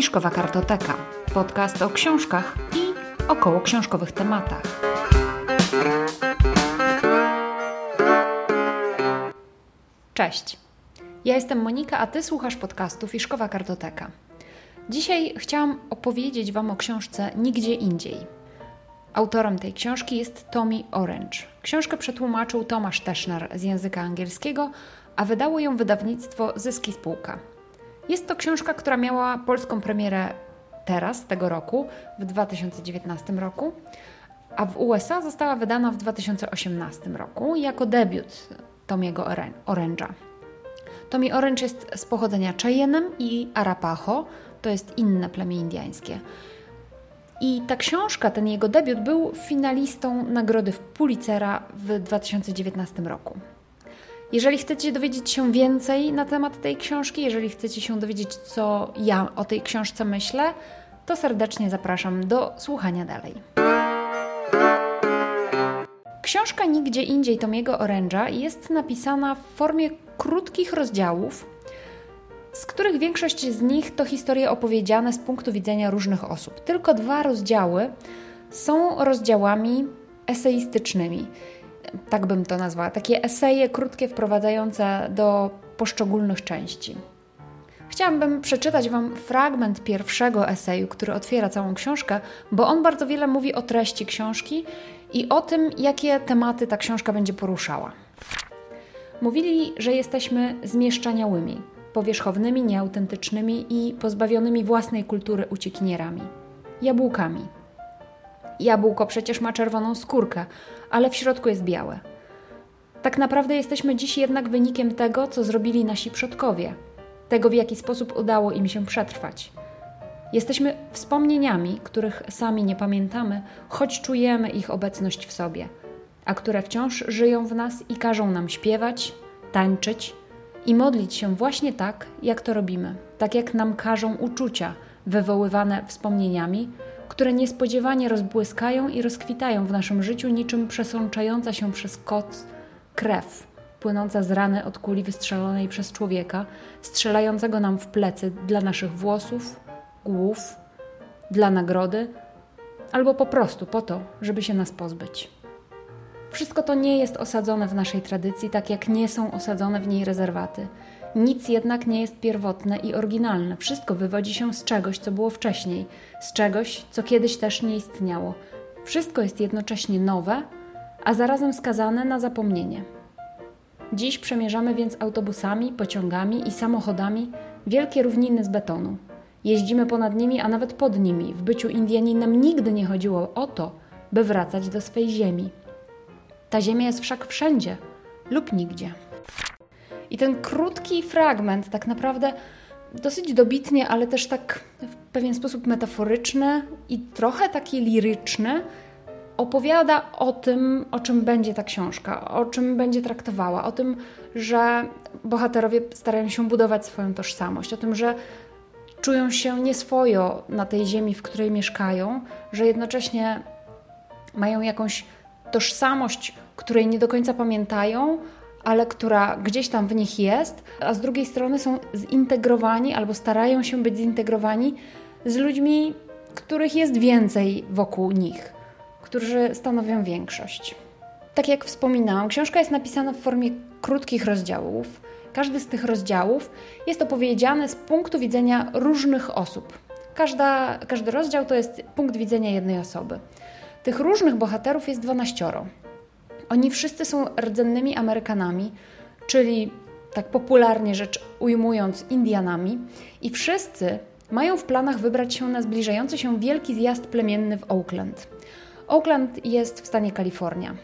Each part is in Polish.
Fiszkowa Kartoteka. Podcast o książkach i około książkowych tematach. Cześć. Ja jestem Monika, a ty słuchasz podcastu Fiszkowa Kartoteka. Dzisiaj chciałam opowiedzieć Wam o książce Nigdzie Indziej. Autorem tej książki jest Tommy Orange. Książkę przetłumaczył Tomasz Teschner z języka angielskiego, a wydało ją wydawnictwo Zyski Spółka. Jest to książka, która miała polską premierę teraz, tego roku, w 2019 roku, a w USA została wydana w 2018 roku jako debiut Tomiego Orange'a. Tommy Orange jest z pochodzenia Cheyennem i Arapaho, to jest inne plemię indyjskie. I ta książka, ten jego debiut, był finalistą nagrody w Pulitzera w 2019 roku. Jeżeli chcecie dowiedzieć się więcej na temat tej książki, jeżeli chcecie się dowiedzieć, co ja o tej książce myślę, to serdecznie zapraszam do słuchania dalej. Książka Nigdzie Indziej Tomiego Oręża jest napisana w formie krótkich rozdziałów, z których większość z nich to historie opowiedziane z punktu widzenia różnych osób. Tylko dwa rozdziały są rozdziałami eseistycznymi tak bym to nazwała, takie eseje krótkie wprowadzające do poszczególnych części. Chciałabym przeczytać Wam fragment pierwszego eseju, który otwiera całą książkę, bo on bardzo wiele mówi o treści książki i o tym, jakie tematy ta książka będzie poruszała. Mówili, że jesteśmy zmieszczaniałymi, powierzchownymi, nieautentycznymi i pozbawionymi własnej kultury uciekinierami. Jabłkami – Jabłko przecież ma czerwoną skórkę, ale w środku jest białe. Tak naprawdę jesteśmy dziś jednak wynikiem tego, co zrobili nasi przodkowie, tego w jaki sposób udało im się przetrwać. Jesteśmy wspomnieniami, których sami nie pamiętamy, choć czujemy ich obecność w sobie, a które wciąż żyją w nas i każą nam śpiewać, tańczyć i modlić się właśnie tak, jak to robimy, tak jak nam każą uczucia wywoływane wspomnieniami, które niespodziewanie rozbłyskają i rozkwitają w naszym życiu niczym przesączająca się przez koc krew, płynąca z rany od kuli wystrzelonej przez człowieka, strzelającego nam w plecy dla naszych włosów, głów, dla nagrody, albo po prostu po to, żeby się nas pozbyć. Wszystko to nie jest osadzone w naszej tradycji, tak jak nie są osadzone w niej rezerwaty. Nic jednak nie jest pierwotne i oryginalne. Wszystko wywodzi się z czegoś, co było wcześniej, z czegoś, co kiedyś też nie istniało. Wszystko jest jednocześnie nowe, a zarazem skazane na zapomnienie. Dziś przemierzamy więc autobusami, pociągami i samochodami wielkie równiny z betonu. Jeździmy ponad nimi, a nawet pod nimi. W byciu Indianinem nigdy nie chodziło o to, by wracać do swej ziemi. Ta ziemia jest wszak wszędzie lub nigdzie. I ten krótki fragment, tak naprawdę dosyć dobitnie, ale też tak w pewien sposób metaforyczny i trochę taki liryczny, opowiada o tym, o czym będzie ta książka, o czym będzie traktowała, o tym, że bohaterowie starają się budować swoją tożsamość, o tym, że czują się nieswojo na tej ziemi, w której mieszkają, że jednocześnie mają jakąś tożsamość, której nie do końca pamiętają, ale która gdzieś tam w nich jest, a z drugiej strony są zintegrowani albo starają się być zintegrowani z ludźmi, których jest więcej wokół nich, którzy stanowią większość. Tak jak wspominałam, książka jest napisana w formie krótkich rozdziałów. Każdy z tych rozdziałów jest opowiedziany z punktu widzenia różnych osób. Każda, każdy rozdział to jest punkt widzenia jednej osoby. Tych różnych bohaterów jest dwanaścioro. Oni wszyscy są rdzennymi Amerykanami, czyli tak popularnie rzecz ujmując Indianami, i wszyscy mają w planach wybrać się na zbliżający się wielki zjazd plemienny w Oakland. Oakland jest w stanie Kalifornia.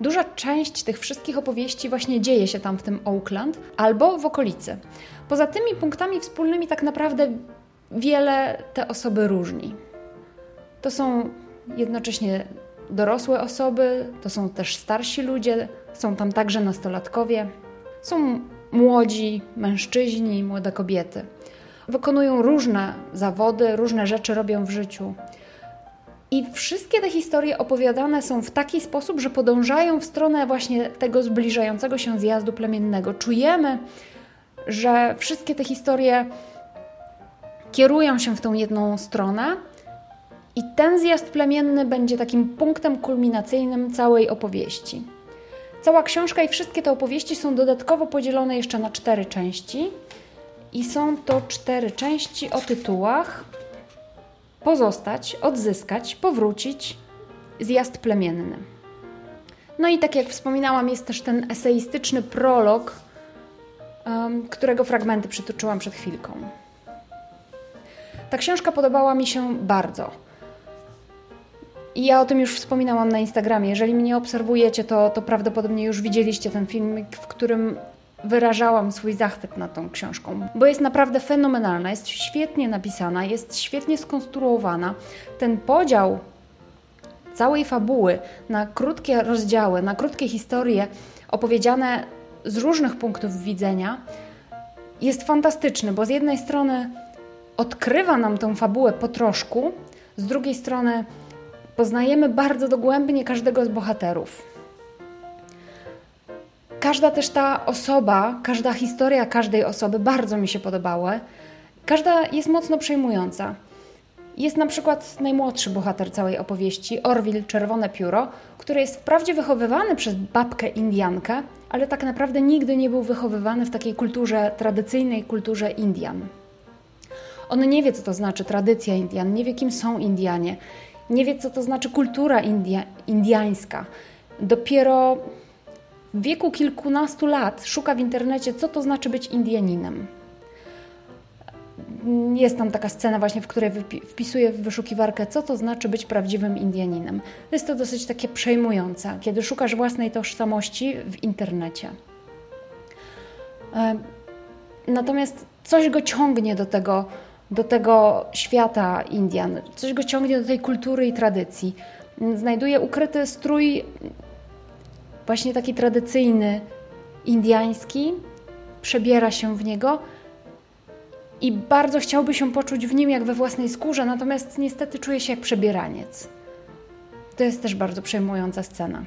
Duża część tych wszystkich opowieści właśnie dzieje się tam w tym Oakland albo w okolicy. Poza tymi punktami wspólnymi tak naprawdę wiele te osoby różni. To są jednocześnie dorosłe osoby, to są też starsi ludzie, są tam także nastolatkowie, są młodzi mężczyźni, młode kobiety. Wykonują różne zawody, różne rzeczy robią w życiu. I wszystkie te historie opowiadane są w taki sposób, że podążają w stronę właśnie tego zbliżającego się zjazdu plemiennego. Czujemy, że wszystkie te historie kierują się w tą jedną stronę. I ten zjazd plemienny będzie takim punktem kulminacyjnym całej opowieści. Cała książka i wszystkie te opowieści są dodatkowo podzielone jeszcze na cztery części. I są to cztery części o tytułach Pozostać, odzyskać, powrócić, zjazd plemienny. No i tak jak wspominałam, jest też ten eseistyczny prolog, którego fragmenty przytoczyłam przed chwilką. Ta książka podobała mi się bardzo. I ja o tym już wspominałam na Instagramie. Jeżeli mnie obserwujecie, to, to prawdopodobnie już widzieliście ten filmik, w którym wyrażałam swój zachwyt nad tą książką, bo jest naprawdę fenomenalna, jest świetnie napisana, jest świetnie skonstruowana. Ten podział całej fabuły na krótkie rozdziały, na krótkie historie opowiedziane z różnych punktów widzenia jest fantastyczny, bo z jednej strony odkrywa nam tę fabułę po troszku, z drugiej strony poznajemy bardzo dogłębnie każdego z bohaterów. Każda też ta osoba, każda historia każdej osoby bardzo mi się podobały. Każda jest mocno przejmująca. Jest na przykład najmłodszy bohater całej opowieści, Orville Czerwone Pióro, który jest wprawdzie wychowywany przez babkę Indiankę, ale tak naprawdę nigdy nie był wychowywany w takiej kulturze, tradycyjnej kulturze Indian. On nie wie, co to znaczy tradycja Indian, nie wie, kim są Indianie, nie wie, co to znaczy kultura india, indiańska. Dopiero w wieku kilkunastu lat szuka w internecie, co to znaczy być Indianinem. Jest tam taka scena właśnie, w której wpisuje w wyszukiwarkę, co to znaczy być prawdziwym Indianinem. Jest to dosyć takie przejmujące, kiedy szukasz własnej tożsamości w internecie. E, natomiast coś go ciągnie do tego, do tego świata Indian, coś go ciągnie do tej kultury i tradycji. Znajduje ukryty strój właśnie taki tradycyjny, indiański, przebiera się w niego i bardzo chciałby się poczuć w nim jak we własnej skórze, natomiast niestety czuje się jak przebieraniec. To jest też bardzo przejmująca scena.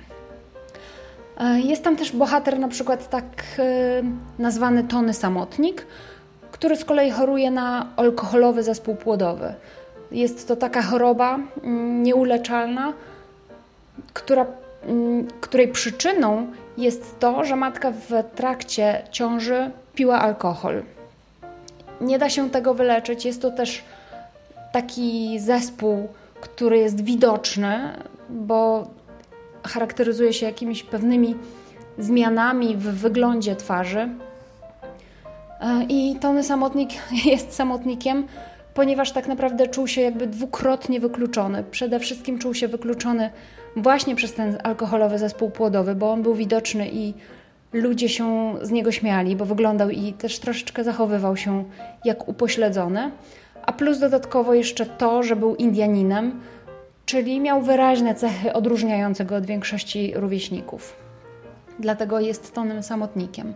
E, jest tam też bohater, na przykład tak e, nazwany Tony Samotnik, który z kolei choruje na alkoholowy zespół płodowy. Jest to taka choroba mm, nieuleczalna, która Mm, której przyczyną jest to, że matka w trakcie ciąży piła alkohol. Nie da się tego wyleczyć. Jest to też taki zespół, który jest widoczny, bo charakteryzuje się jakimiś pewnymi zmianami w wyglądzie twarzy. E, I Tony Samotnik jest samotnikiem, ponieważ tak naprawdę czuł się jakby dwukrotnie wykluczony. Przede wszystkim czuł się wykluczony właśnie przez ten alkoholowy zespół płodowy, bo on był widoczny i ludzie się z niego śmiali, bo wyglądał i też troszeczkę zachowywał się jak upośledzony. A plus dodatkowo jeszcze to, że był Indianinem, czyli miał wyraźne cechy odróżniające go od większości rówieśników. Dlatego jest tonym samotnikiem.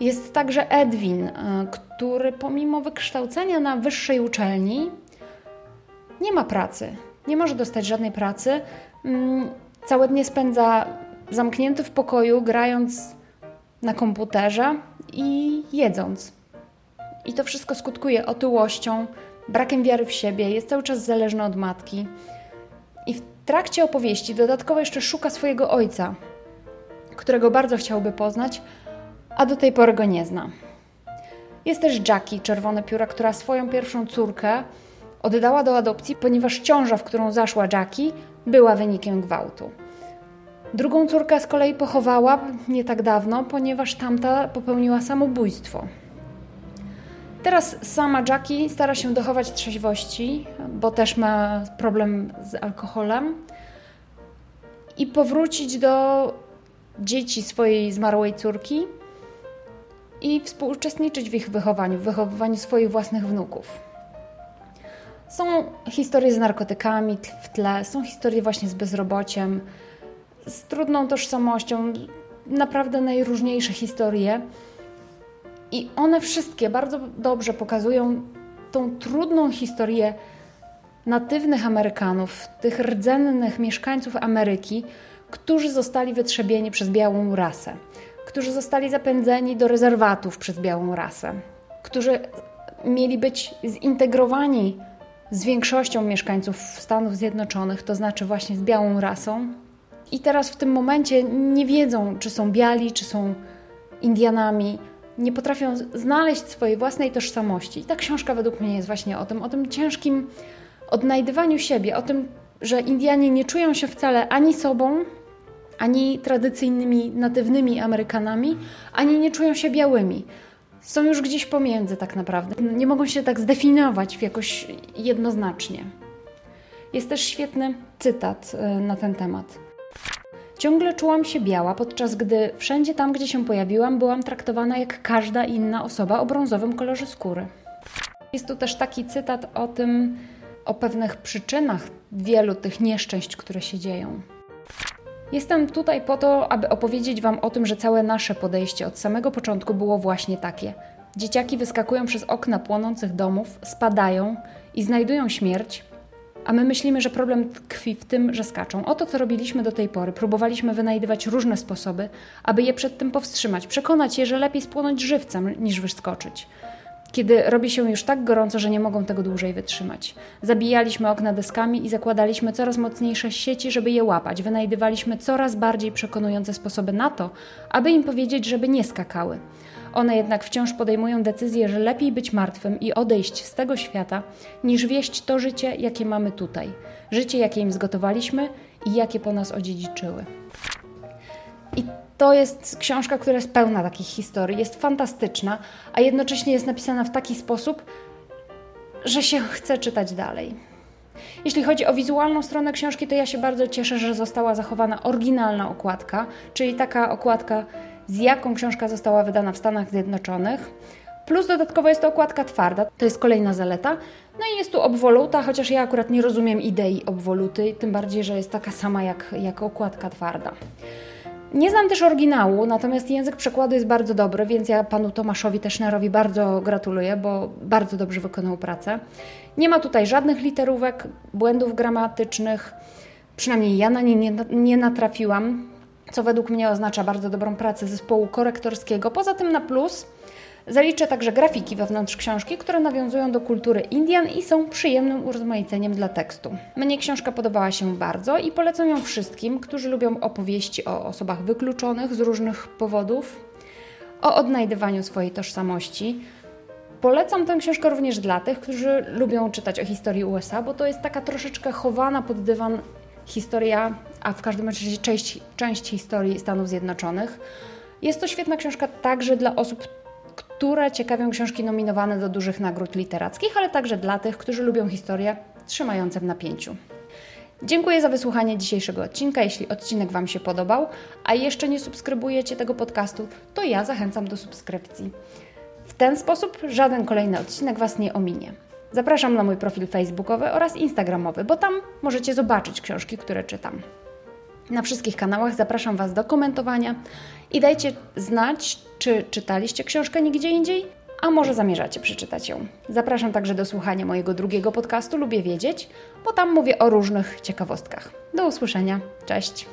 Jest także Edwin, e, który pomimo wykształcenia na wyższej uczelni nie ma pracy, nie może dostać żadnej pracy. Mm, całe dnie spędza zamknięty w pokoju, grając na komputerze i jedząc. I to wszystko skutkuje otyłością, brakiem wiary w siebie, jest cały czas zależny od matki. I w trakcie opowieści dodatkowo jeszcze szuka swojego ojca, którego bardzo chciałby poznać, a do tej pory go nie zna. Jest też Jackie, czerwone pióra, która swoją pierwszą córkę oddała do adopcji, ponieważ ciąża, w którą zaszła Jackie, była wynikiem gwałtu. Drugą córkę z kolei pochowała nie tak dawno, ponieważ tamta popełniła samobójstwo. Teraz sama Jackie stara się dochować trzeźwości, bo też ma problem z alkoholem i powrócić do dzieci swojej zmarłej córki i współuczestniczyć w ich wychowaniu, w wychowywaniu swoich własnych wnuków. Są historie z narkotykami w tle, są historie właśnie z bezrobociem, z trudną tożsamością, naprawdę najróżniejsze historie. I one wszystkie bardzo dobrze pokazują tą trudną historię natywnych Amerykanów, tych rdzennych mieszkańców Ameryki, którzy zostali wytrzebieni przez białą rasę, którzy zostali zapędzeni do rezerwatów przez białą rasę, którzy mieli być zintegrowani z większością mieszkańców Stanów Zjednoczonych, to znaczy właśnie z białą rasą. I teraz w tym momencie nie wiedzą, czy są biali, czy są Indianami, nie potrafią znaleźć swojej własnej tożsamości. I ta książka według mnie jest właśnie o tym, o tym ciężkim odnajdywaniu siebie, o tym, że Indianie nie czują się wcale ani sobą, ani tradycyjnymi, natywnymi Amerykanami, ani nie czują się białymi. Są już gdzieś pomiędzy tak naprawdę. Nie mogą się tak zdefiniować jakoś jednoznacznie. Jest też świetny cytat e, na ten temat. Ciągle czułam się biała, podczas gdy wszędzie tam, gdzie się pojawiłam, byłam traktowana jak każda inna osoba o brązowym kolorze skóry. Jest tu też taki cytat o tym, o pewnych przyczynach wielu tych nieszczęść, które się dzieją. Jestem tutaj po to, aby opowiedzieć Wam o tym, że całe nasze podejście od samego początku było właśnie takie. Dzieciaki wyskakują przez okna płonących domów, spadają i znajdują śmierć, a my myślimy, że problem tkwi w tym, że skaczą. Oto co robiliśmy do tej pory. Próbowaliśmy wynajdywać różne sposoby, aby je przed tym powstrzymać, przekonać je, że lepiej spłonąć żywcem niż wyskoczyć kiedy robi się już tak gorąco, że nie mogą tego dłużej wytrzymać. Zabijaliśmy okna deskami i zakładaliśmy coraz mocniejsze sieci, żeby je łapać. Wynajdywaliśmy coraz bardziej przekonujące sposoby na to, aby im powiedzieć, żeby nie skakały. One jednak wciąż podejmują decyzję, że lepiej być martwym i odejść z tego świata, niż wieść to życie, jakie mamy tutaj. Życie, jakie im zgotowaliśmy i jakie po nas odziedziczyły. To jest książka, która jest pełna takich historii, jest fantastyczna, a jednocześnie jest napisana w taki sposób, że się chce czytać dalej. Jeśli chodzi o wizualną stronę książki, to ja się bardzo cieszę, że została zachowana oryginalna okładka, czyli taka okładka, z jaką książka została wydana w Stanach Zjednoczonych. Plus dodatkowo jest to okładka twarda, to jest kolejna zaleta. No i jest tu obwoluta, chociaż ja akurat nie rozumiem idei obwoluty, tym bardziej, że jest taka sama jak, jak okładka twarda. Nie znam też oryginału, natomiast język przekładu jest bardzo dobry, więc ja panu Tomaszowi Teschnerowi bardzo gratuluję, bo bardzo dobrze wykonał pracę. Nie ma tutaj żadnych literówek, błędów gramatycznych, przynajmniej ja na nie nie, nie natrafiłam, co według mnie oznacza bardzo dobrą pracę zespołu korektorskiego. Poza tym na plus Zaliczę także grafiki wewnątrz książki, które nawiązują do kultury Indian i są przyjemnym urozmaiceniem dla tekstu. Mnie książka podobała się bardzo i polecam ją wszystkim, którzy lubią opowieści o osobach wykluczonych z różnych powodów, o odnajdywaniu swojej tożsamości. Polecam tę książkę również dla tych, którzy lubią czytać o historii USA, bo to jest taka troszeczkę chowana pod dywan historia, a w każdym razie część, część historii Stanów Zjednoczonych. Jest to świetna książka także dla osób które ciekawią książki nominowane do dużych nagród literackich, ale także dla tych, którzy lubią historie trzymające w napięciu. Dziękuję za wysłuchanie dzisiejszego odcinka. Jeśli odcinek Wam się podobał, a jeszcze nie subskrybujecie tego podcastu, to ja zachęcam do subskrypcji. W ten sposób żaden kolejny odcinek Was nie ominie. Zapraszam na mój profil facebookowy oraz instagramowy, bo tam możecie zobaczyć książki, które czytam. Na wszystkich kanałach zapraszam Was do komentowania i dajcie znać, czy czytaliście książkę nigdzie indziej, a może zamierzacie przeczytać ją. Zapraszam także do słuchania mojego drugiego podcastu Lubię Wiedzieć, bo tam mówię o różnych ciekawostkach. Do usłyszenia. Cześć!